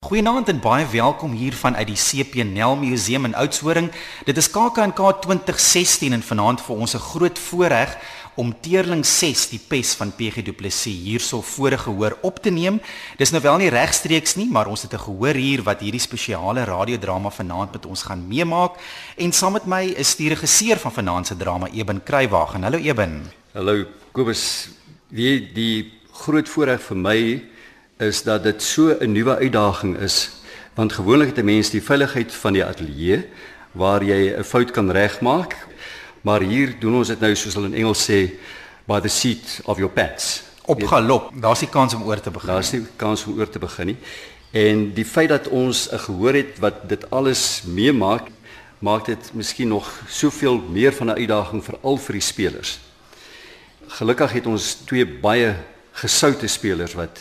Goeienaand en baie welkom hier vanuit die CP Nel Museum in Oudtshoorn. Dit is KAKNK 2016 en vanaand vir ons 'n groot voorreg om Teerling 6 die pes van PG Du Plessis hierso voorgehoor op te neem. Dis nou wel nie regstreeks nie, maar ons het 'n gehoor hier wat hierdie spesiale radiodrama vanaand met ons gaan meemaak en saam met my is die regisseur van vanaand se drama Eben Kruiwagen. Hallo Eben. Hallo Kobus. Wie die groot voorreg vir my is dat dit so 'n nuwe uitdaging is want gewoonlik het 'n mens die veiligheid van die ateljee waar jy 'n fout kan regmaak maar hier doen ons dit nou soos hulle in Engels sê by the seat of your pants. Op galop daar's nie kans om oor te begin. Daar's nie kans om oor te begin nie. En die feit dat ons 'n gehoor het wat dit alles meemaak maak dit miskien nog soveel meer van 'n uitdaging vir al vir die spelers. Gelukkig het ons twee baie gesoute spelers wat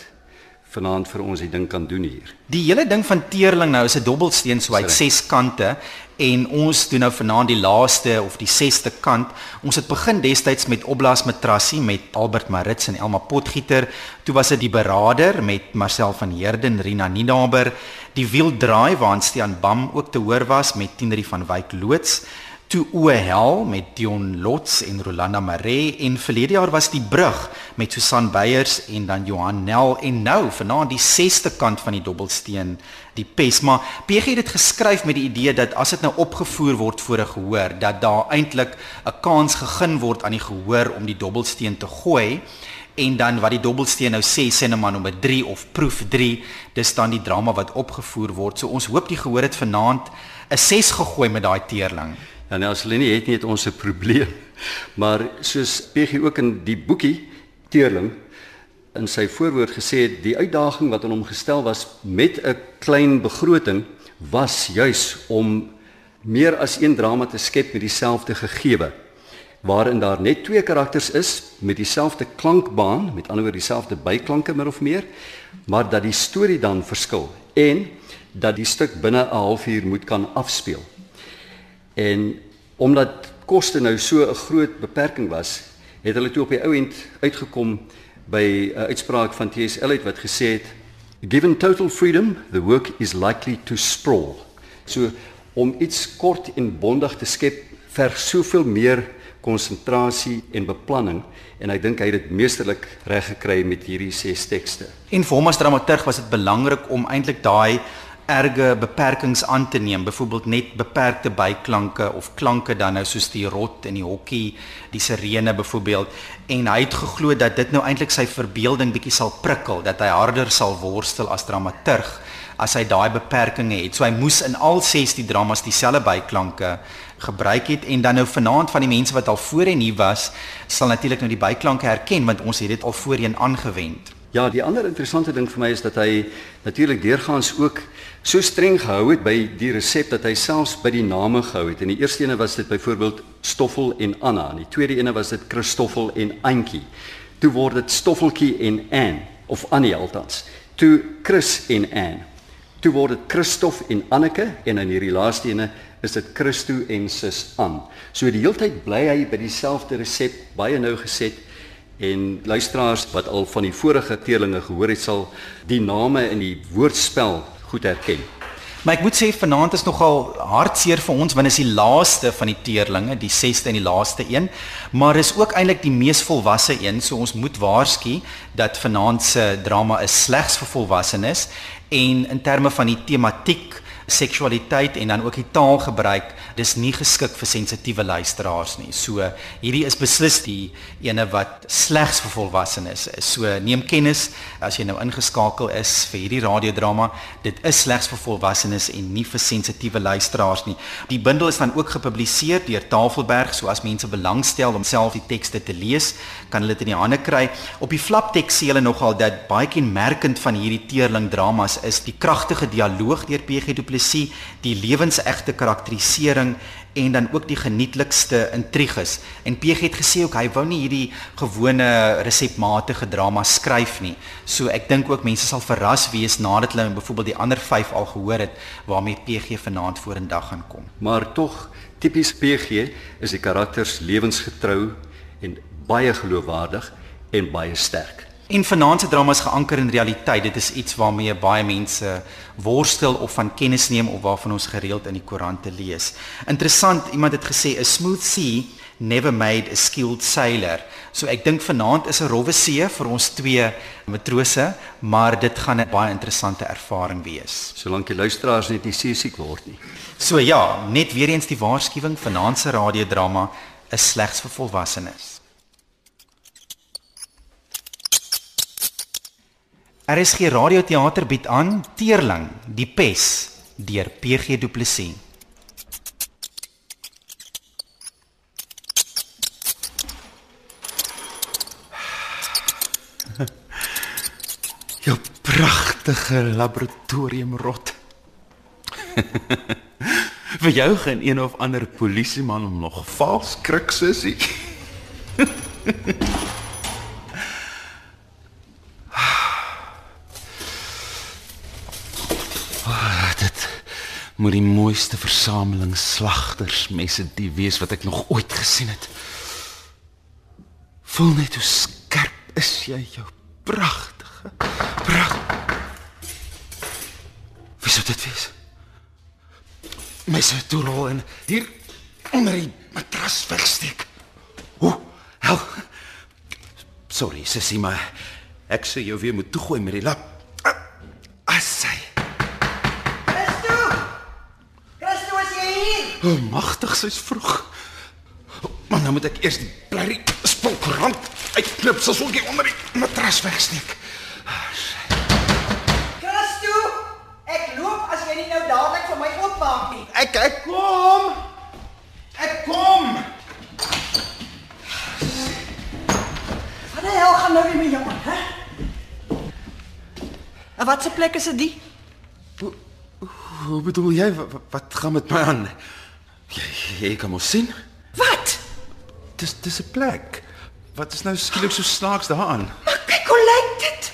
vanaand vir ons die ding kan doen hier. Die hele ding van teerling nou is 'n dobbelsteen so uit ses kante en ons doen nou vanaand die laaste of die sesde kant. Ons het begin destyds met Oblas Matrassie met Albert Marits en Elma Potgieter. Toe was dit die Berader met Marcel van Heerden, Rina Ninaber, die Wiel Draai waar Stian Bam ook te hoor was met Tinerie van Wyk loods toe o hel met Dion Lots en Rolanda Maree en verlede jaar was die brug met Susan Beyers en dan Johan Nel en nou vanaand die 6ste kant van die dobbelsteen die pes maar PG het dit geskryf met die idee dat as dit nou opgevoer word voor 'n gehoor dat daar eintlik 'n kans gegee word aan die gehoor om die dobbelsteen te gooi en dan wat die dobbelsteen nou sê net maar nommer 3 of proef 3 dis dan die drama wat opgevoer word. So ons hoop die gehoor het vanaand 'n 6 gegooi met daai teerling En as hulle nie het nie het ons 'n probleem. Maar soos PG ook in die boekie Teerling in sy voorwoord gesê het, die uitdaging wat aan hom gestel was met 'n klein begroting was juis om meer as een drama te skep met dieselfde gegewe waarin daar net twee karakters is met dieselfde klankbaan, met ander woorde dieselfde byklanke min of meer, maar dat die storie dan verskil en dat die stuk binne 'n halfuur moet kan afspeel. En omdat koste nou so 'n groot beperking was, het hulle toe op die ou end uitgekom by 'n uitspraak van T.S. Eliot wat gesê het given total freedom the work is likely to sprawl. So om iets kort en bondig te skep ver soveel meer konsentrasie en beplanning en ek dink hy het dit meesterlik reg gekry met hierdie ses tekste. En vir hom as dramaturg was dit belangrik om eintlik daai erge beperkings aan te neem, byvoorbeeld net beperkte byklanke of klanke dan nou soos die rot en die hokkie, die sirene byvoorbeeld en hy het geglo dat dit nou eintlik sy verbeelding bietjie sal prikkel, dat hy harder sal worstel as dramaturg as hy daai beperkings het. So hy moes in al 16 dramas dieselfde byklanke gebruik het en dan nou vanaand van die mense wat al voorheen hier was, sal natuurlik nou die byklanke herken want ons het dit al voorheen aangewend. Ja, die ander interessante ding vir my is dat hy natuurlik deurgaans ook so streng gehou het by die resep dat hy selfs by die name gehou het. In die eerste ene was dit byvoorbeeld Stoffel en Anna, en die tweede ene was dit Christoffel en Antjie. Toe word dit Stoffeltjie en Ann of Annie althans. Toe Chris en Ann. Toe word dit Christof en Anneke en in hierdie laaste ene is dit Christo en Sis Ann. So die hele tyd bly hy by dieselfde resep baie nou geset En luisteraars wat al van die vorige teerlinge gehoor het sal die name in die woordspel goed herken. Maar ek moet sê vanaand is nogal hartseer vir ons want dit is die laaste van die teerlinge, die 6ste en die laaste een, maar is ook eintlik die mees volwasse een, so ons moet waarsku dat vanaand se drama is slegs vir volwassenes en in terme van die tematiek seksualiteit en dan ook die taalgebruik dis nie geskik vir sensitiewe luisteraars nie. So hierdie is beslis die ene wat slegs vir volwassenes is. So neem kennis as jy nou ingeskakel is vir hierdie radiodrama. Dit is slegs vir volwassenes en nie vir sensitiewe luisteraars nie. Die bundel is dan ook gepubliseer deur Tafelberg, so as mense belangstel om self die tekste te lees, kan hulle dit in die hande kry. Op die flapteks sê hulle nogal dat baie kenmerkend van hierdie teerling dramas is die kragtige dialoog deur PG Du Plessis, die lewensegte karakterisering en dan ook die genietlikste intriges. En PG het gesê ook hy wou nie hierdie gewone resepmatige drama skryf nie. So ek dink ook mense sal verras wees nadat hulle byvoorbeeld die ander 5 al gehoor het waarmee PG vanaand vorendag gaan kom. Maar tog tipies PG is die karakters lewensgetrou en baie geloofwaardig en baie sterk. En vanaand se drama is geanker in realiteit. Dit is iets waarmee baie mense worstel of van kennis neem of waarvan ons gereeld in die koerante lees. Interessant, iemand het gesê 'n smooth sea never made a skilled sailor. So ek dink vanaand is 'n rowwe see vir ons twee matrose, maar dit gaan 'n baie interessante ervaring wees. Solank die luisteraars net nie seesiek word nie. So ja, net weer eens die waarskuwing vanaand se radiodrama is slegs vir volwassenes. RSG Radioteater bied aan Teerling, die pes deur PG Du Plessis. Jou pragtige laboratoriumrot. Vir jou gaan een of ander polisieman om nog vals krik sussie. Ah, dit moet die mooiste versameling slagtersmesse die wees wat ek nog ooit gesien het. Voel net hoe skerp is jy jou pragtige pragt. Wie sou dit wees? Messe toe rol en hier onder die matras wegsteek. Hoe? Hel. Sorry, sussie, maar ek sê jou weer moet toegooi met die lap. Assai. Christo! Christo, is jy hier? O, oh, magtig, sy's vroeg. Maar nou moet ek eers die blerrie spulkrant uitknip soos ook onder die matras wegsteek. Christo! Ek loop as jy nie nou dadelik vir my oopmaak nie. Ek ek kom. Ek kom. Wat die hel gaan nou weer met jou aan, hè? En wat se plek is dit? Hoe bedoel jy wat, wat gaan met my aan? Jy, jy kan mos sien. Wat? Dis dis 'n plek. Wat is nou skielik so snaaks daaraan? Maar kyk hoe lyk dit.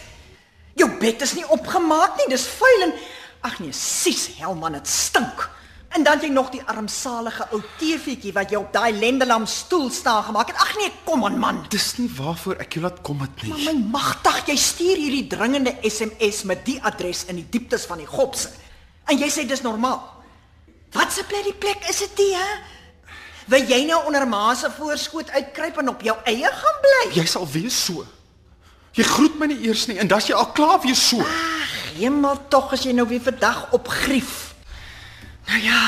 Jou bed is nie opgemaak nie, dis vuil en ag nee, sies hel man, dit stink. En dan jy nog die armsalige ou TV'tjie wat jy op daai lendelam stoel staan gemaak het. Ag nee, kom aan man. Dis nie waarvoor ek jou laat kom het Maar nie. my magtig, jy stuur hierdie dringende SMS met die adres in die dieptes van die gopse. En jy sê dis normaal. Wat se plek die plek is dit, hè? Wil jy nou onder ma se voorskoot uitkruip en op jou eie gaan bly? Jy sal wees so. Jy groet my nie eers nie en dan's jy al klaar weer so. Hemel tog as jy nou weer vandag opgrief. Nou ja,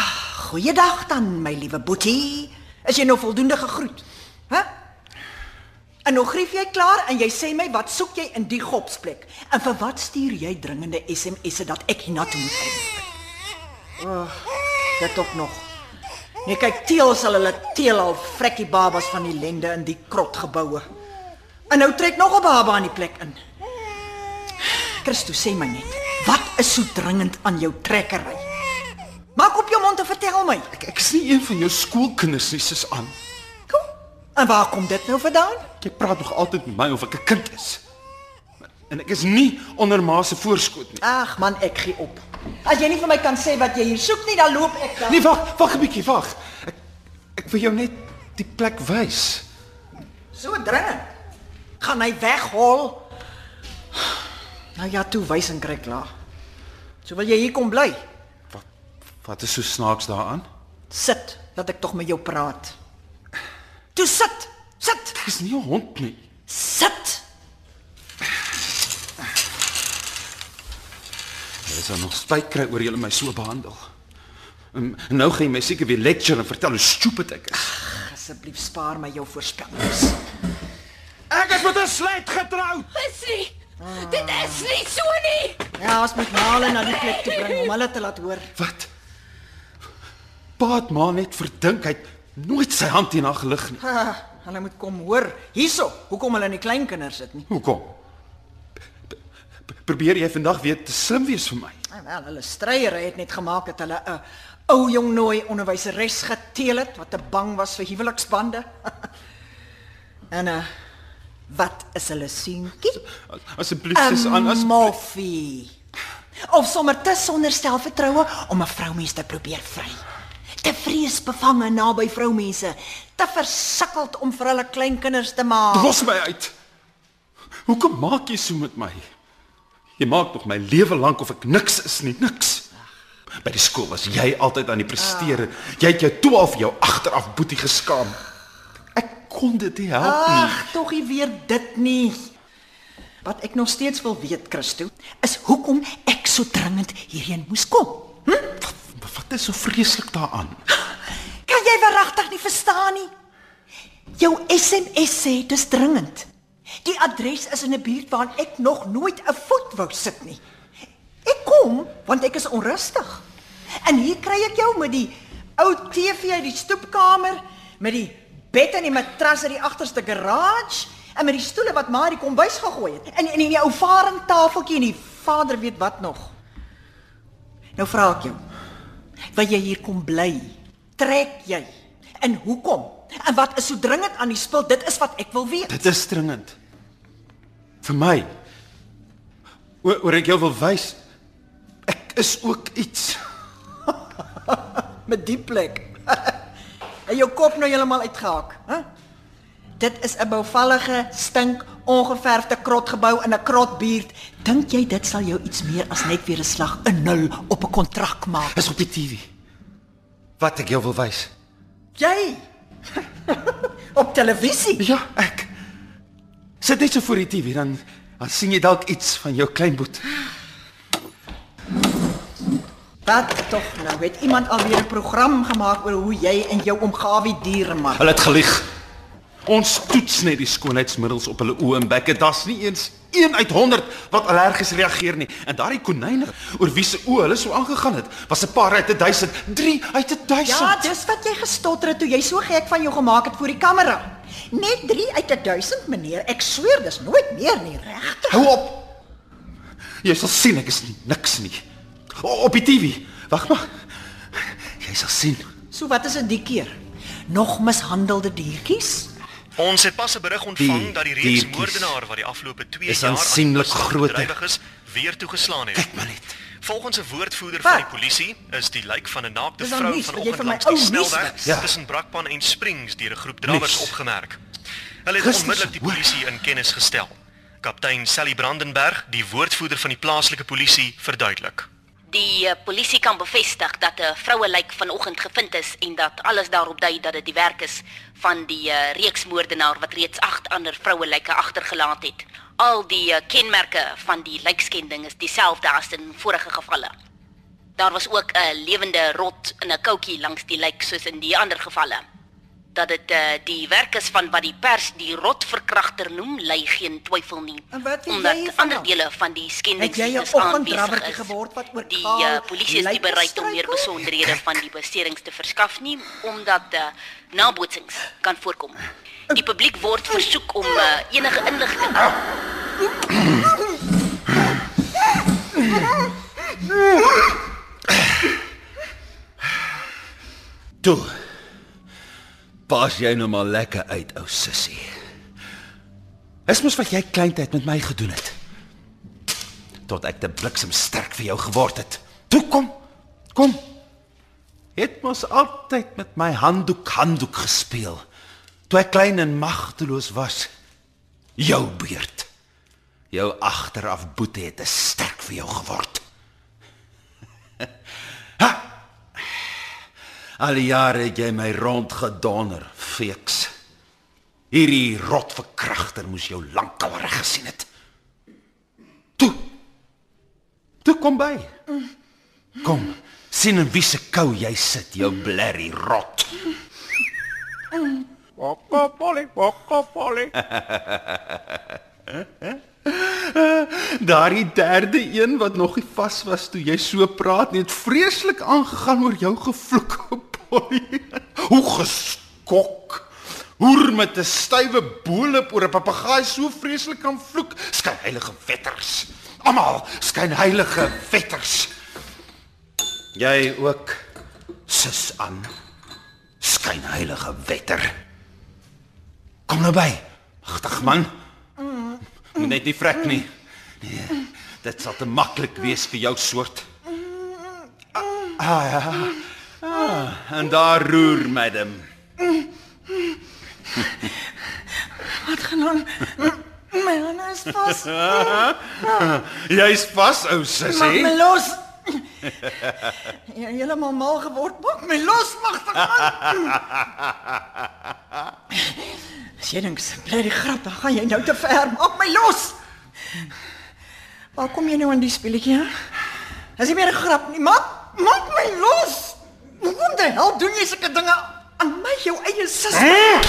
goeiedag dan my liewe boetie. Is jy nou voldoende gegroet? Hæ? En nou grief jy klaar en jy sê my wat soek jy in die gopsplek? En vir wat stuur jy dringende SMS'e dat ek hiernatoe moet kom? Oh, dit ook nog. Nee, kyk, teel sal hulle teel al vrekkie babas van die lende in die krotgeboue. En nou trek nog 'n baba aan die plek in. Christo, sê my net, wat is so dringend aan jou trekkery? Maak op jou mond en vertel my. Ek ek is nie een van jou skoolkinders nie, sis aan. Kom. En waar kom dit nou vandaan? Jy praat nog altyd met my of ek 'n kind is. En ek is nie onder ma se voorskoot nie. Ag man, ek gee op. As jy nie vir my kan sê wat jy hier soek nie, dan loop ek dan. Nee, wag, wag 'n bietjie, wag. Ek ek wil jou net die plek wys. So dringend. Gaan hy weghol? Nou ja, toe wys en kry klaar. So wil jy hier kom bly? Wat wat is so snaaks daaraan? Sit, laat ek tog met jou praat. Toe sit. Sit. Ek is nie 'n hond nie. Sit. Jy sal nog spyt kry oor jy my so behandel. En en nou gaan jy my seker weer lecture en vertel hoe stupid ek is. Asseblief spaar my jou voorspellings. Ek het met 'n slet getroud. Is nie. Dit is nie so nie. Ja, ons moet Male na die plek toe bring om hulle te laat hoor. Wat? Paat maar net verdink hy het nooit sy hand in haar gelig nie. Ha, hulle moet kom hoor. Hierso, hoekom hulle nie kleinkinders sit nie. Hoekom? Probeer jy vandag weer te slim wees vir my? Nou wel, hulle stryery het net gemaak dat hulle 'n ou jong nooi onderwyseres geteel het wat te bang was vir huweliksbande. en uh wat is hulle seentjie? Asseblief sis aan as Moffie. Of sommer te sonder selfvertroue om 'n vroumens te probeer vry. Te vreesbevange naby vroumense, te versukkeld om vir hulle kleinkinders te maak. los my uit. Hoekom maak jy so met my? Jy maak nog my lewe lank of ek niks is nie, niks. By die skool was jy altyd aan die presteer. Jy het jou 12 jou agteraf boetie geskaam. Ek kon dit nie help nie. Ag, tog nie weer dit nie. Wat ek nog steeds wil weet, Christo, is hoekom ek so dringend hierheen moes kom. Wat is so vreeslik daaraan? Kan jy verragtig nie verstaan nie? Jou SMS sê dis dringend. Die adres is in 'n buurt waar ek nog nooit 'n voet wou sit nie. Ek kom want ek is onrustig. En hier kry ek jou met die ou TV uit die stoepkamer, met die bed en die matras uit die agterste garage en met die stoele wat maar die kombuis gegooi het. En en die ou varingtafeltjie en die vader weet wat nog. Nou vra ek jou. Wil jy hier kom bly? Trek jy? En hoekom? En wat is so dringend aan die spil? Dit is wat ek wil weet. Dit is dringend. Vir my. Oor, oor ek jou wil wys. Ek is ook iets. met die plek. en jou kop nou heeltemal uitgehak, hè? Dit is 'n bouvallige, stink, ongeverfde krotgebou in 'n krotbuurt. Dink jy dit sal jou iets meer as net weer 'n slag 'n nul op 'n kontrak maak? Is op die TV. Wat ek jou wil wys. Jy op televisie. Ja, ek. Sit net so voor die TV dan dan sien jy dalk iets van jou kleinboet. Wat tog nou? Het iemand alweer 'n program gemaak oor hoe jy en jou omgawe diere maak? Hulle het gelieg. Ons toets net die skoonheidsmiddels op hulle oë en bekke. Daar's nie eens 1 uit 100 wat allergies reageer nie. En daardie konyne oor wie se oë hulle so aangegaan het, was 'n paar uit 1000, 3 uit 1000. Ja, dis wat jy gestotter het toe jy so gek van jou gemaak het voor die kamera. Net 3 uit 1000, meneer. Ek sweer dis nooit meer nie, regtig. Hou op. Jy sal sien ek is nie niks nie. O, op die TV. Wag maar. Jy sal sien. So wat is dit die keer? Nog mishandelde diertjies? Ons het pas 'n berig ontvang Die dat die diertjies reeksmoordenaar wat die afgelope 2 is jaar aansienlik groter. is, weer toegeslaan het. Kyk maar net. Volgens 'n woordvoerder Wat? van die polisie is die lijk van 'n naakte vrou vanoggend langs die snelweg? Ja. tussen Brakpan en Springs deur 'n groep drammers Nuus. opgemerk. Hulle het onmiddellik die polisie in kennis gestel. Kaptein Sally Brandenberg, die woordvoerder van die plaaslike polisie, verduidelik. Die uh, polisie kan bevestig dat 'n vroue lijk vanoggend gevind is en dat alles daarop dui dat dit die werk is van die uh, reeksmoordenaar wat reeds 8 ander vroue lyke agtergelaat het. Al die uh, kenmerke van die lijkskending is dieselfde as in vorige gevalle. Daar was ook 'n lewende rot in 'n koutjie langs die lijk soos in die ander gevalle. Dat dit uh, die werk is van wat die pers die rotverkragter noem, lei geen twyfel nie. En wat omdat jy hiervan ander dele van die skending Het jy 'n is aanwesig is. geword wat oor Die uh, polisie is nie bereid om meer besonderhede van die beserings te verskaf nie omdat uh, nabootsings kan voorkom. Die publiek word versoek om uh, enige inligting Toe. Pas jy nou maar lekker uit, ou sussie. Dis mos wat jy kleintyd met my gedoen het. Tot ek te bliksem sterk vir jou geword het. Toe kom. Kom. Het mos altyd met my handdoek handdoek gespeel. Toe ek klein en magteloos was. Jou beurt. Jou agteraf boete het te sterk vir jou geword. Al die jare het jy my rondgedonder, feeks. Hierdie rotverkragter moes jou lankal reg gesien het. Toe. Toe kom by. Kom, sien in wie se kou jy sit, jou blerrie rot. Wokka polly, wokka polly. Daardie derde een wat nog nie vas was toe jy so praat nie, het vreeslik aangegaan oor jou gevloek, Polly. Hoe geskok. Hoer met 'n stywe boelop oor 'n papegaai so vreeslik kan vloek. Skyn heilige wetters. Almal skyn heilige wetters. Jy ook sis aan. Skyn heilige wetter. Kom nou by. Magtig man. Moet net nie vrek nie. Nee, dit sal te maklik wees vir jou soort. Ah, ah ja. Ah, en daar roer, madam. Wat gaan aan? My hande is vas. Jy's vas, ou Maak sussie. my los. Jy het heeltemal mal geword. Maak my los, magtig man. As jy dink dis bly die grap, dan gaan jy nou te ver. Maak my los. Waar kom jy nou aan die speletjie? hè? Dis nie meer 'n grap nie. Maak maak my los. Die hel doen jy sulke dinge aan my jou eie suster?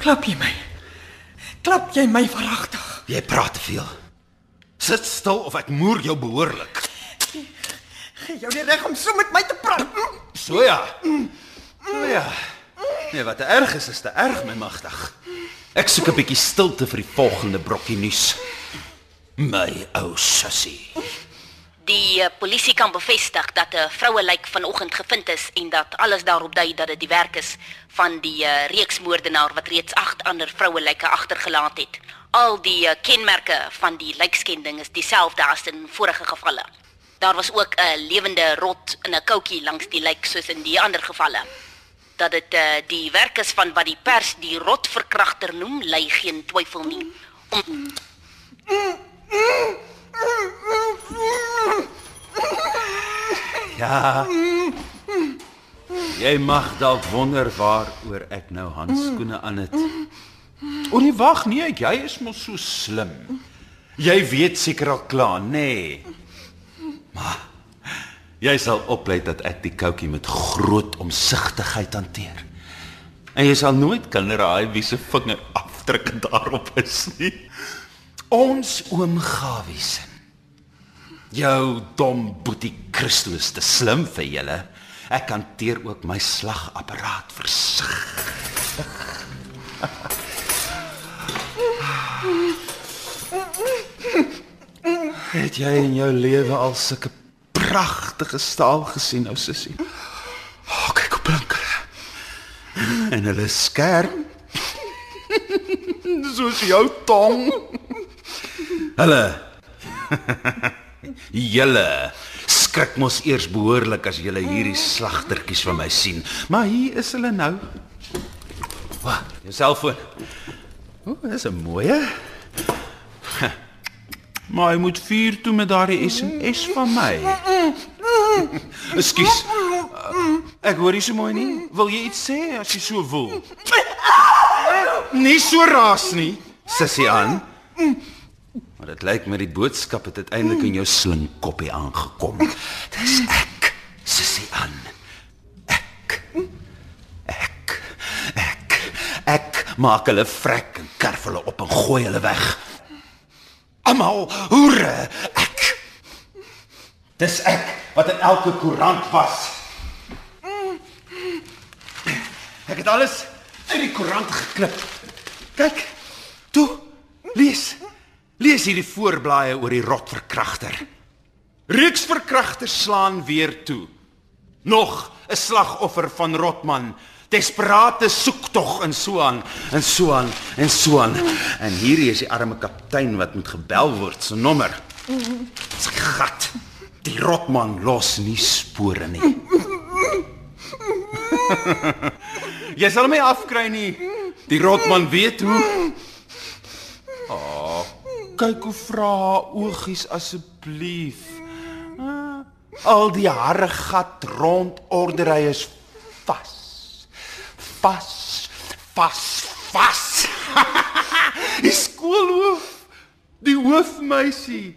Klap jy my? Klap jy my verragtig? Jy praat te veel. Sit stil of ek moer jou behoorlik. Gee jou die reg om so met my te praat. So ja. So ja. Nee, wat erg is is te erg, my magtig. Ek soek 'n bietjie stilte vir die volgende brokkie nuus. My ou sussie. Die uh, polisie kan bevestig dat 'n vroue lijk vanoggend gevind is en dat alles daarop dui dat dit die werk is van die uh, reeksmoordenaar wat reeds 8 ander vroue lyke agtergelaat het. Al die uh, kenmerke van die lijkskending is dieselfde as in vorige gevalle. Daar was ook 'n lewende rot in 'n koutjie langs die lijk soos in die ander gevalle. Dat dit uh, die werk is van wat die pers die rotverkragter noem, lei geen twyfel nie. Om, Ja. Jy mag dalk wonder waaroor ek nou handskoene aan het. O nee, wag nee, jy is mos so slim. Jy weet seker al klaar, nê? Nee. Maar jy sal oplet dat ek die koutjie met groot omsigtigheid hanteer. En jy sal nooit kan raai wie se vingerafdrukke daarop is nie. Ons oom Gawiesen. Jou dom boetie Christus te slim vir julle. Ek hanteer ook my slagapparaat versigtig. Het jy in jou lewe al sulke pragtige staal gesien, ou sussie? Oh, kyk hoe blink hulle. En hulle skerp. Soos jou tong. Hulle Julle skrik mos eers behoorlik as julle hierdie slagtertjies van my sien. Maar hier is hulle nou. Wa, jou selfoon. O, dis 'n mooie. Maar jy moet vier toe met daardie SMS van my. Ekskuus. Ek hoor nie so mooi nie. Wil jy iets sê as jy so voel? Nie so raas nie, sussie aan. Maar dit lyk my die boodskap het uiteindelik in jou slinkkoppie aangekom. Dis ek, sussie aan. Ek. Ek. Ek. Ek maak hulle vrek en kerf hulle op en gooi hulle weg. Almal hoere. Ek. Dis ek wat in elke koerant was. Ek het alles uit die koerant geklip. Kyk. Toe. Lees. Lees hierdie voorblaaie oor die rotverkragter. Reeksverkragters slaan weer toe. Nog 'n slagoffer van Rotman. Desperate soektog en so aan en so aan en so aan. En hierdie is die arme kaptein wat moet gebel word se nommer. Sy gat. Die Rotman los nie spore nie. Jy sal my afkry nie. Die Rotman weet hoe. Oh, kyk hoe vra haar oogies asseblief. Ah, Al die harregat rond ordery is vas. Vas, vas, vas. die skoolhoof, die hoofmeisie,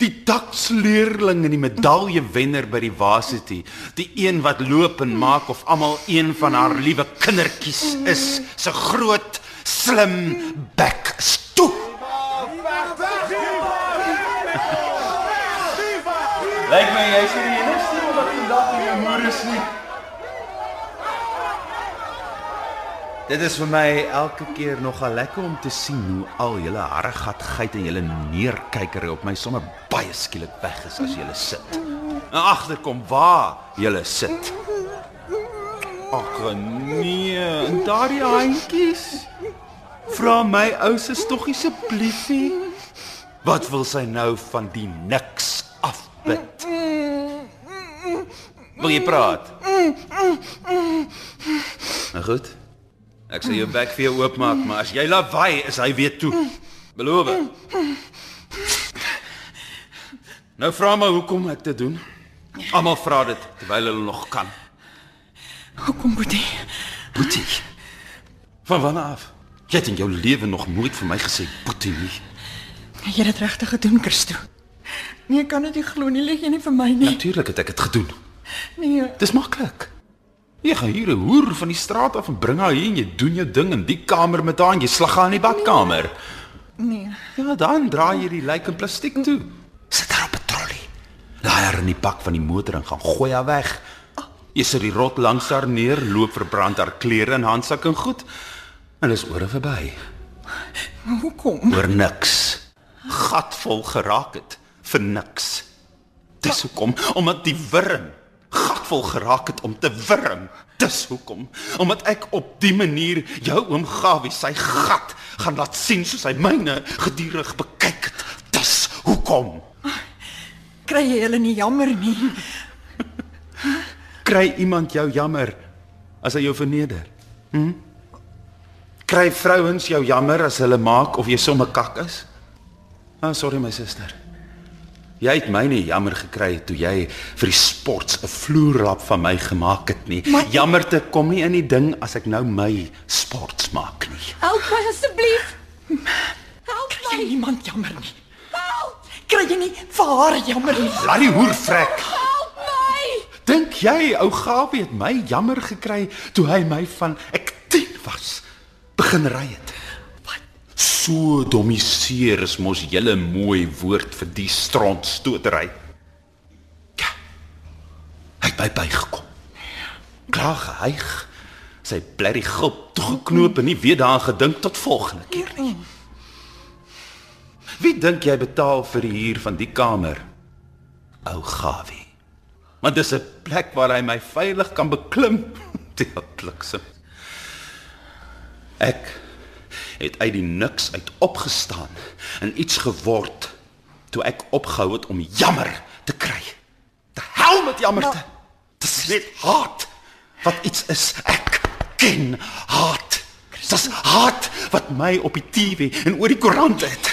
die daksleerling en die medaljewenner by die varsity, die een wat loop en maak of almal een van haar liewe kindertjies is, se groot slim bek stoep. Lyk my jy's nie die enigste wat vandag in jou moeder is nie. Dit is vir my elke keer nogal lekker om te sien hoe al julle harregat geit en julle neerkykery op my sommer baie skielik weg is as julle sit. En agterkom waar julle sit. Ag nee, en daardie handjies. Vra my ou se toggie assebliefie. Wat wil sy nou van die niks afbid? Wil jy praat? Nou goed. Ek sal jou bek vir jou oopmaak, maar as jy lawaai, is hy weer toe. Beloof. Nou vra my hoekom ek dit doen. Almal vra dit terwyl hulle nog kan. Hoekom Boetie? Boetie. Van wanneer af? Jy het in jou lewe nog nooit vir my gesê boetie nie. Jy het dit regtig gedoen, Christo. Nee, ek kan dit nie glo nie, lig jy nie vir my nie. Natuurlik het ek dit gedoen. Nee. Dis maklik. Jy gaan hier 'n hoer van die straat af en bring haar hier en jy doen jou ding in die kamer met haar en jy slag haar in die badkamer. Nee. Ja, dan draai jy die lijk in plastiek toe. Sit haar op 'n trolly. Laai haar in die bak van die motor en gaan gooi haar weg. Jy sit die rot langs haar neer, loop verbrand haar klere en handsak en goed. En dis oor en verby. Maar hoekom? Oor niks. Gatvol geraak het vir niks. Dis hoekom omdat die wurm gatvol geraak het om te wurm. Dis hoekom omdat ek op die manier jou oom Gawie sy gat gaan laat sien soos hy myne gedurig bekyk het. Dis hoekom Kry jy hulle nie jammer nie? kry iemand jou jammer as hy jou verneder? Hm? Kry vrouens jou jammer as hulle maak of jy sommer kak is? Ah, sorry my suster. Jy het my nie jammer gekry toe jy vir die sports 'n vloerlap van my gemaak het nie. Maar- Jammerte kom nie in die ding as ek nou my sports maak nie. Help my asseblief. Help Kry my. niemand jammer nie. Help. Kry jy nie vir haar jammer nie? Laat die hoer vrek. Help my. Dink jy ou Gawie het my jammer gekry toe hy my van ek 10 was begin ry het? So domiseer is mos julle mooi woord vir die strontstotery. Ja. Hy het by bygekom. Klaar gehyg. Sy blerrie gulp toegeknoop en nie weer daaraan gedink tot volgende keer nie. Wie dink jy betaal vir die huur van die kamer? Ou Gawie. Want dis 'n plek waar hy my veilig kan beklim. Die bliksem. Ek het uit die niks uit opgestaan en iets geword toe ek opgehou het om jammer te kry. Te hel met jammerte. Dis net haat wat iets is. Ek ken haat. Dis haat wat my op die TV en oor die koerant het.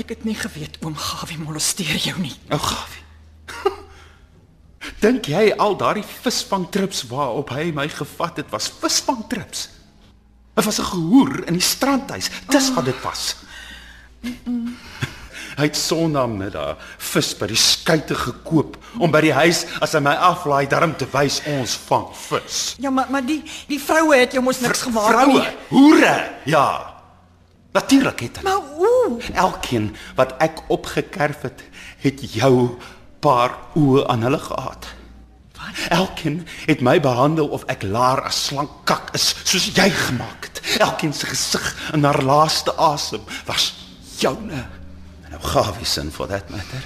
Ek het nie geweet oom Gawie molesteer jou nie. Ou Gawie. Dink jy al daardie visvangtrips waarop hy my gevat het was visvangtrips? Dit was 'n gehoor in die strandhuis. Dis wat dit was. Hy het Sondagmiddag vis by die skuite gekoop om by die huis as hy my aflaai darm te wys ons vang vis. Ja, maar maar die die vroue het jou mos niks gemaak Vroue, nie. hoere. Ja. Natuurlik het hulle. Maar hoe? Elkeen wat ek opgekerf het, het jou paar oë aan hulle gehad. Elkeen het my behandel of ek laar as slank kak is, soos jy gemaak het. Elkeen se gesig in haar laaste asem was joune. En nou Gawie sin for that matter.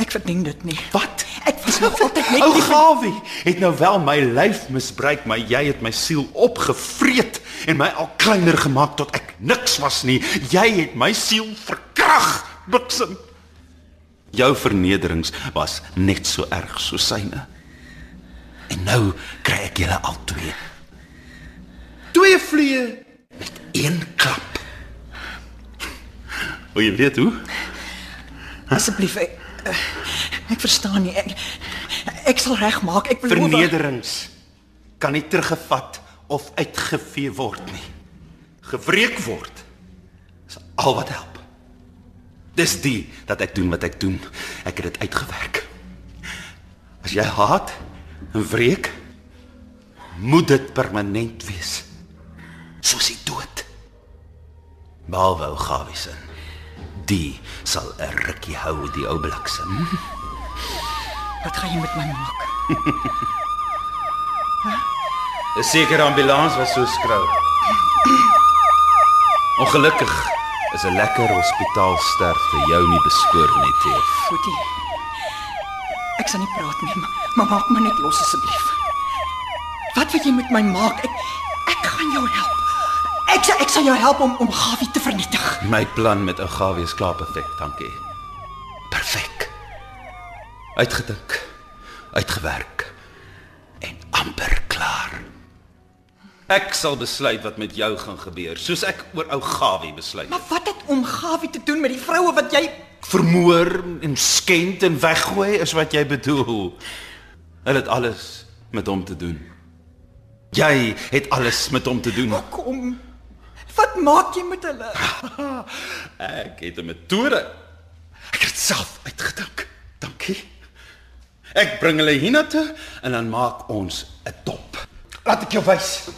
Ek verdien dit nie. Wat? Ek was nog altyd net Ou vir- Gawie het nou wel my lyf misbruik, maar jy het my siel opgevreet en my al kleiner gemaak tot ek niks was nie. Jy het my siel verkrag, bliksem. Jou vernederings was net so erg soos syne. En nou kry ek julle al twee. Twee vliee met een klap. Wil jy weet hoe? Asseblief ek, eh, ek verstaan nie. Ek ek sal regmaak. Ek beloof. Vernederings kan nie teruggevat of uitgevee word nie. Gewreek word is al wat help. Dis die dat ek doen wat ek doen. Ek het dit uitgewerk. As jy haat en wreek, moet dit permanent wees. Soos die dood. Behalwe ou Gawie se. Die sal 'n rukkie hou die ou bliksem. Wat gaan jy met my maak? 'n sekere ambulans was so skrou. Ongelukkig is 'n lekker hospitaalsterfte jou nie beskoor nie, Teef. Boetie. Ek sal nie praat nie, maar, maar maak my net los asseblief. Wat wil jy met my maak? Ek ek gaan jou help. Ek sal ek sal jou help om om Gawie te vernietig. My plan met ou Gawie is klaar perfek, dankie. Perfek. Uitgedink, uitgewerk en amper klaar. Ek sal besluit wat met jou gaan gebeur, soos ek oor ou Gawie besluit. Maar wat het om Gawie te doen met die vroue wat jy Vermoor en skend en weggooi is wat jy bedoel. Hulle het alles met hom te doen. Jy het alles met hom te doen. kom? Wat maak jy met hulle? Ek het 'n metode. Ek het dit self uitgedink. Dankie. Ek bring hulle hiernatoe en dan maak ons 'n dop. Laat ek jou wys.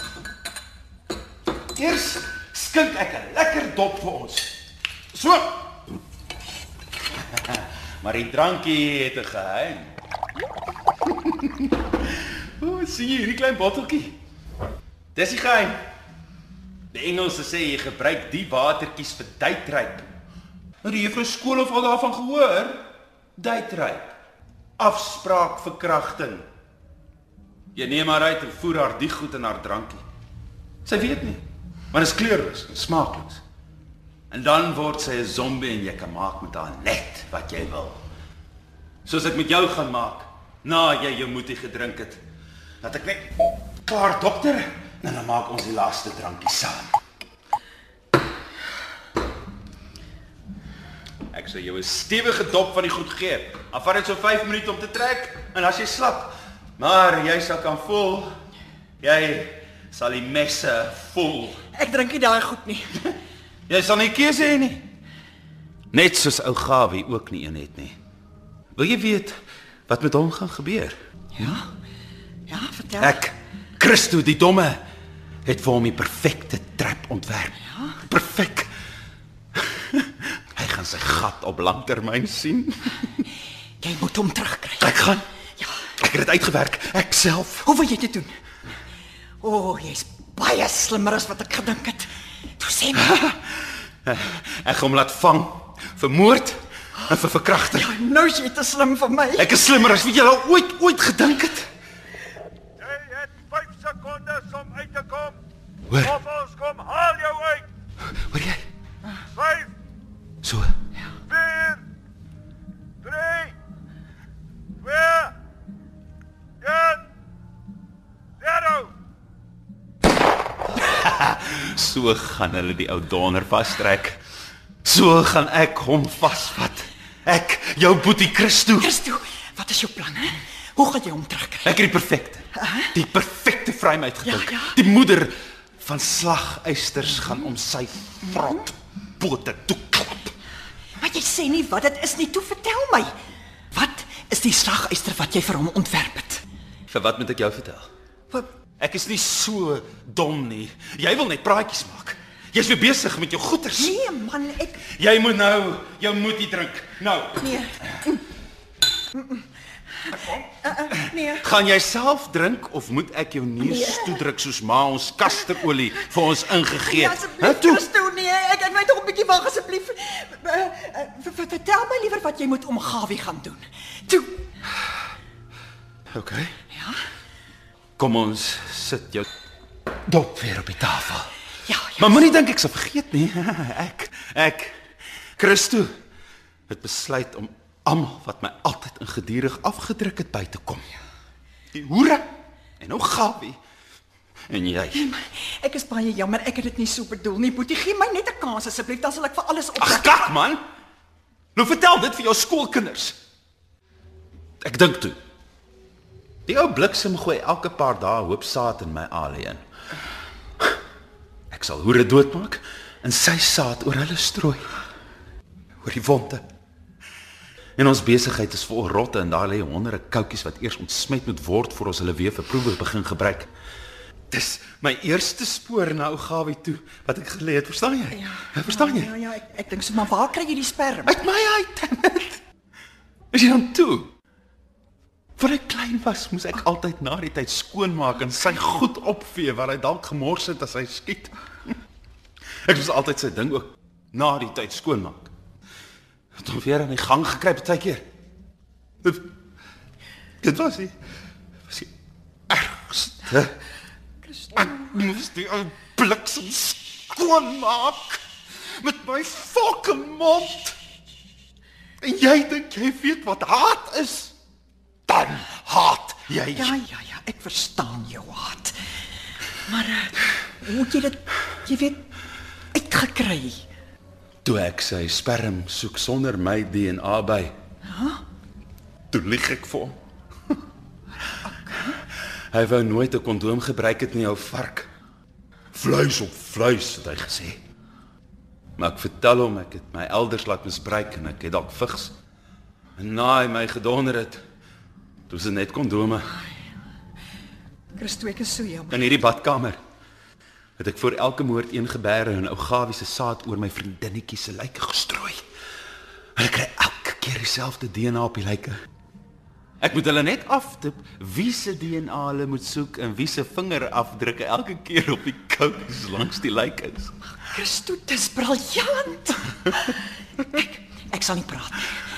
Eers skink ek 'n lekker dop vir ons. So. Maar die drankie het 'n geheim. O, sien jy hierdie klein botteltjie? Dis die geheim. Die Engelse sê jy gebruik die watertjies vir duitryp. Nou die juffrou skool of al daarvan gehoor? Duitryp. Afspraak verkrachting. Jy neem haar uit en voer haar die goed in haar drankie. Sy weet nie. Maar dit is kleurloos en smaakloos. En dan word sy 'n zombie en jy kan maak met haar net wat jy wil. Soos ek met jou gaan maak na jy jou moetie gedrink het. Dat ek net klaar dokter en dan maak ons die laaste drankie saam. Ek sal jou 'n stewige dop van die goed gee. Dan vat dit so 5 minute om te trek en as jy slap, maar jy sal kan voel jy sal die messe voel. Ek drink nie daai goed nie. Jy sal nie keuse hê nie. Net soos ou Gawie ook nie een het nie. Wil jy weet wat met hom gaan gebeur? Ja? Ja, vertel. Ek, Christo die domme, het vir hom die perfekte trap ontwerp. Ja? Perfek. Hy gaan sy gat op langtermyn sien. Jy moet hom terugkry. Ek gaan. Ja. Ek het dit uitgewerk, ek self. Hoe wil jy dit doen? O, oh, jy's baie slimmer as wat ek gedink het. Toe sê my. Ek gaan hom laat vang vir moord en vir verkrachting. Ja, nou is jy te slim vir my. Ek is slimmer as wat jy al ooit ooit gedink het. Jy het 5 sekondes om uit te kom. Hoor. Of ons kom haal jou uit. Hoor jy? 5 So. 4 3 2 1 0 So gaan hulle die ou donder vastrek. So gaan ek hom vasvat. Ek, jou boetie Christo. Christo, wat is jou plan, hè? Hoe gaan jy hom terugkry? Ek het die perfekte. Die perfekte vrym uitgedink. Ja, ja. Die moeder van slaguisters gaan om sy vrot pote toe klap. Maar jy sê nie wat dit is nie. Toe vertel my. Wat is die slaguister wat jy vir hom ontwerp het? Vir wat moet ek jou vertel? Wat Ek is nie so dom nie. Jy wil net praatjies maak. Jy's weer besig met jou goeters. Nee man, ek Jy moet nou jou moetie drink. Nou, nee. Nee. gaan jy self drink of moet ek jou neus Nee. toedruk soos ma ons kasterolie vir ons ingegee Ja, het? asseblief, toe. Christo, nee, ek ek wil tog 'n bietjie wag asseblief. Uh, uh, ver- ver- Vertel my liewer wat jy moet om Gawie gaan doen. Toe. OK. Ja? Kom ons sit jou dop weer op die tafel. Ja, ja. Maar moenie dink ek sal vergeet nie. Ek ek Christo het besluit om almal wat my altyd in gedurig afgedruk het by te kom. Die hoere en nou Gawie en jy. Ek is baie jammer, ek het dit nie so bedoel nie. Boetie, gee my net 'n kans asseblief, dan sal ek vir alles Ag oplet. kak man. Nou vertel dit vir jou skoolkinders. Ek dink toe. Die ou bliksem gooi elke paar dae hoop saad in my alie in. Ek sal hoere doodmaak en sy saad oor hulle strooi. Oor die wonde. En ons besigheid is vol rotte en daar lê honderde koutjies wat eers ontsmet moet word voor ons hulle weer vir proewe begin gebruik. Dis my eerste spoor na ou Gawie toe wat ek gelê het, verstaan jy? Ja, verstaan jy? Ja, ja, ek ek dink so, maar waar kry jy die sperm? Uit my uit. Is jy dan toe? Van ek klein was, moes ek altyd na die tyd skoonmaak en sy goed opvee wat hy dalk gemors het as hy skiet. Ek was altyd sy ding ook na die tyd skoonmaak. Het hom weer in die gang gekry baie keer. Dit, dit was hy. Was hy ergste. Ek moes die ou bliksem skoonmaak met my fucking mond. En jy dink jy weet wat haat is? Dan haat jy. Ja, ja, ja, ek verstaan jou haat. Maar uh, hoe het jy dit jy weet uitgekry? Toe ek sy sperm soek sonder my DNA by. Ja? Toe lieg ek vir hom. Hy wou nooit 'n kondoom gebruik het nie, ou vark. Vleis op vleis het hy gesê. Maar ek vertel hom ek het my elders laat misbruik en ek het dalk vigs. En na hy my gedonder het, dit net kondome Christo ek is so jammer. in hierdie badkamer. Het ek voor elke moord een gebeere en ou Gawie se saad oor my vriendinnetjie se lyke gestrooi. Hulle kry elke keer dieselfde DNA op die lyke. Ek moet hulle net aftip wie se DNA hulle moet soek en wie se vingerafdrukke elke keer op die koukes langs die lyke is. Christo, dis briljant. ek ek sal nie praat nie.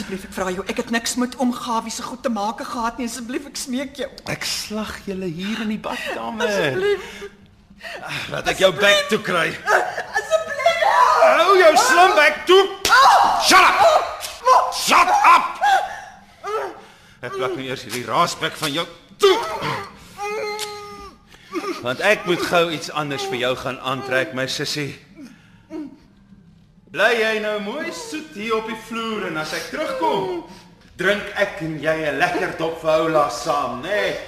Asseblief ek vra jou, ek het niks met om Gawie se goed te maak gehad nie, asseblief ek smeek jou. Ek slag julle hier in die badkamer. Asseblief. Laat ek jou bek toe kry. Asseblief. Hou jou slim bek toe. Shut up. Shut up. Ek plak nou eers hierdie raasbek van jou toe. Want ek moet gou iets anders vir jou gaan aantrek, my sussie. Bly jy nou mooi soet hier op die vloer en as ek terugkom, drink ek en jy 'n lekker dop Voula saam, né? Nee?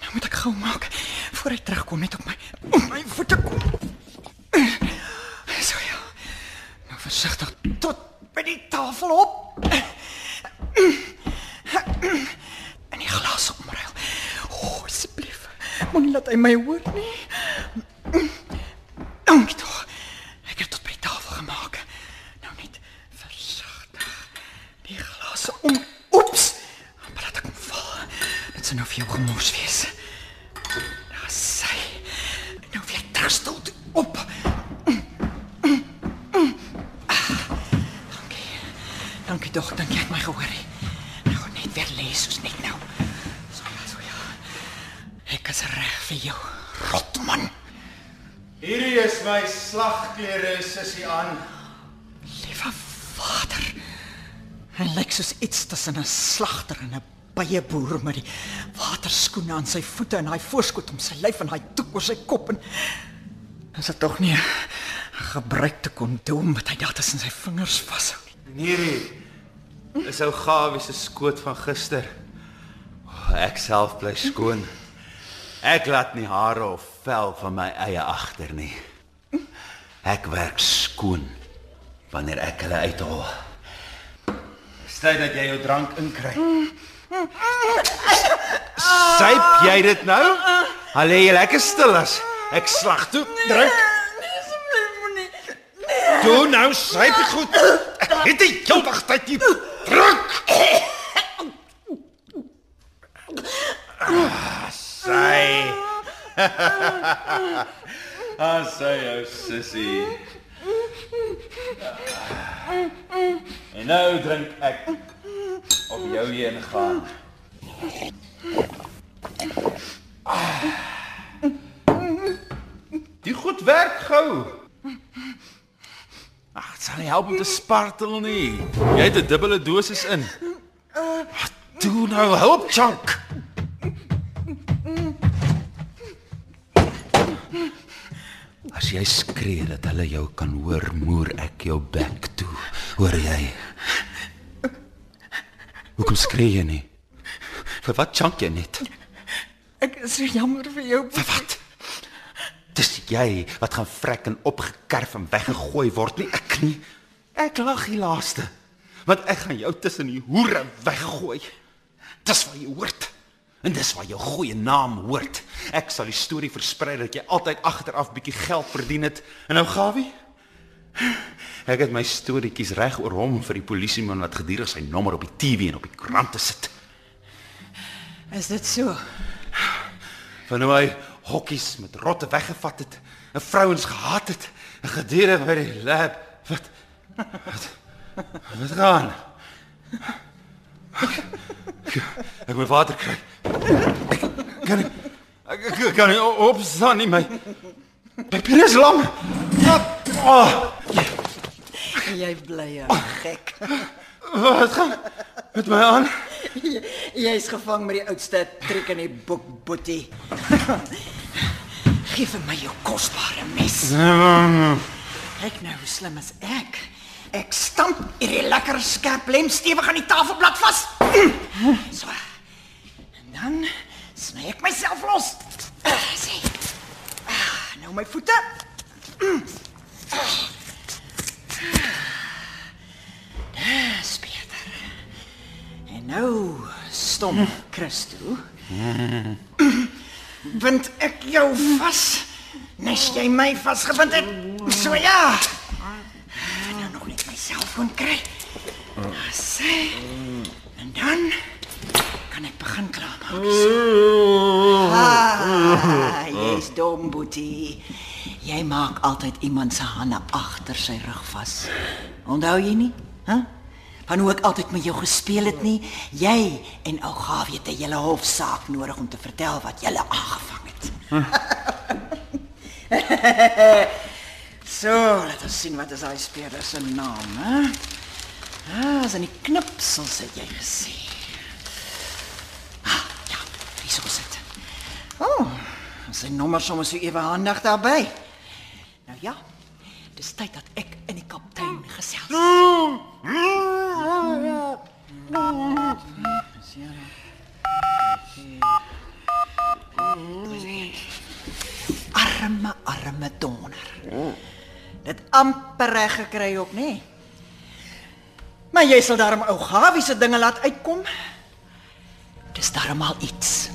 Nou moet ek gou maak voor hy terugkom net op my op my voete kom. So ja. Nou versigtig tot by die tafel op. En die glas omruil. O, oh, asseblief. Moenie laat hy my hoor nie. Dankie tog. Gemaak. Nou net versigtig. Die glas om. Oeps. Maar laat ek hom val. Dit sou nou vir jou gemors wees. Daar sy. Nou weer terstel op. Ah, Dankie. Dankie tog, dankie het my gehoor. Nou net weer lees soos net nou. So ja, so ja. Ek is reg vir jou, my slagklere sussie aan. Liewe Vader. Hy lyk soos iets tussen 'n slagter en 'n byeboer met die waterskoene aan sy voete en daai voorskoot om sy lyf en daai doek oor sy kop en is dit tog nie 'n gebruikte kondoom wat hy daar tussen sy vingers vashou nie. Hierdie is ou Gawie se skoot van gister. Oh, ek self bly skoon. Ek laat nie hare of vel van my eie agter nie. Ek werk skoon wanneer ek hulle uithaal. Stel dat jy jou drank inkry. Syp jy dit nou? Al lê jy lekker stil as ek slag toe. Drink. Nee, asseblief moenie. Nee. Toe nou syp jy goed. Het die heeldag tyd hier. Drink. Ah, Sy. Ah, sy jou sussie. En nou drink ek op jou heen gaan. Die goed werk gou. Ag, dit sal nie help om te spartel nie. Jy het 'n dubbele dosis in. Wat doen nou? Help, Chunk. As jy skree dat hulle jou kan hoor, moer ek jou bek toe. Hoor jy? Hoekom skree jy nie? Vir wat chunk jy net? Ek is so jammer vir jou. Vir wat? Dis jy wat gaan vrek en opgekerf en weggegooi word, nie ek nie. Ek lag die laaste. Want ek gaan jou tussen die hoere weggooi. Dis waar jy hoort. En dis waar jou goeie naam hoort. Ek sal die storie versprei dat jy altyd agteraf bietjie geld verdien het. En nou Gawie? Ek het my storieetjies reg oor hom vir die polisieman wat gedurig sy nommer op die TV en op die koerante sit. Is dit so? van hoe hy hokkies met rotte weggevat het, 'n vrouens gehaat het, 'n gedurende by die lab. Wat wat wat gaan? Ek, moet water kry. Ek kan ek, ek, ek kan nie opstaan nie my. Bene is lam. Oh, Jy bly 'n gek. wat gaan met my aan? Jy's gevang met die oudste trick in die boek, Boetie. Geef vir my jou kosbare mes. Kyk nou hoe slim is ek. Ek stamp hierdie lekker skerp lem stewig aan die tafelblad vas. So. En dan sny ek myself los. Sien. Nou my voete. Dis beter. En nou stom Christo. Bind ek jou vas? Nes jy my vasgebind het? So ja. Nou nog net my selfoon kry. Sê. En dan kan ek begin klaarmaak. Ah, jy's dom, Boetie. Jy maak altyd iemand se hande agter sy rug vas. Onthou jy nie? Hæ? Van hoe ek altyd met jou gespeel het nie. Jy en ou Gawie het 'n hele hofsaak nodig om te vertel wat julle aangevang het. so, laat ons sien wat is daai speler se naam, hè? Ah, as in die knipsels het jy gesê. Ah, ja, hier sou sit. Oh, sy nommer sommer so ewe handig daarbey. Nou ja, dis tyd dat ek in die kaptein gesels. Arme, arme donder. Dit amper reg gekry ook, nê? Maar jy sal daarom ou Gawie se dinge laat uitkom. Dis darm al iets.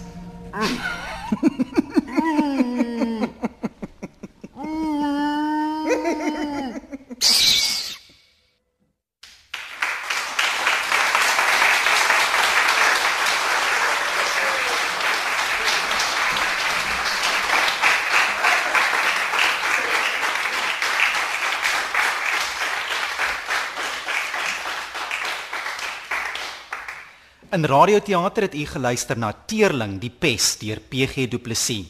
In radioteater het u geluister na Teerling die Pes deur PG Du Plessis.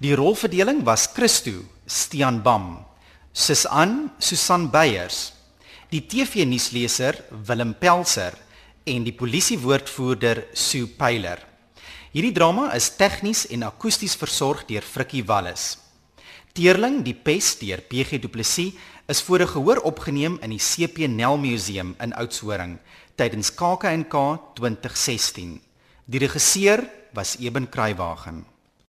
Die rolverdeling was Christo, Stian Bam, Susan, Susan Beyers, die TV-nuusleser Willem Pelser en die polisiewoordvoerder Sue Pyler. Hierdie drama is tegnies en akoesties versorg deur Frikkie Wallis. Teerling die Pes deur PG Du Plessis is voor 'n gehoor opgeneem in die CP Nel Museum in Oudtshoorn tydens KAKNK 2016. Die regisseur was Eben Kruiwagen.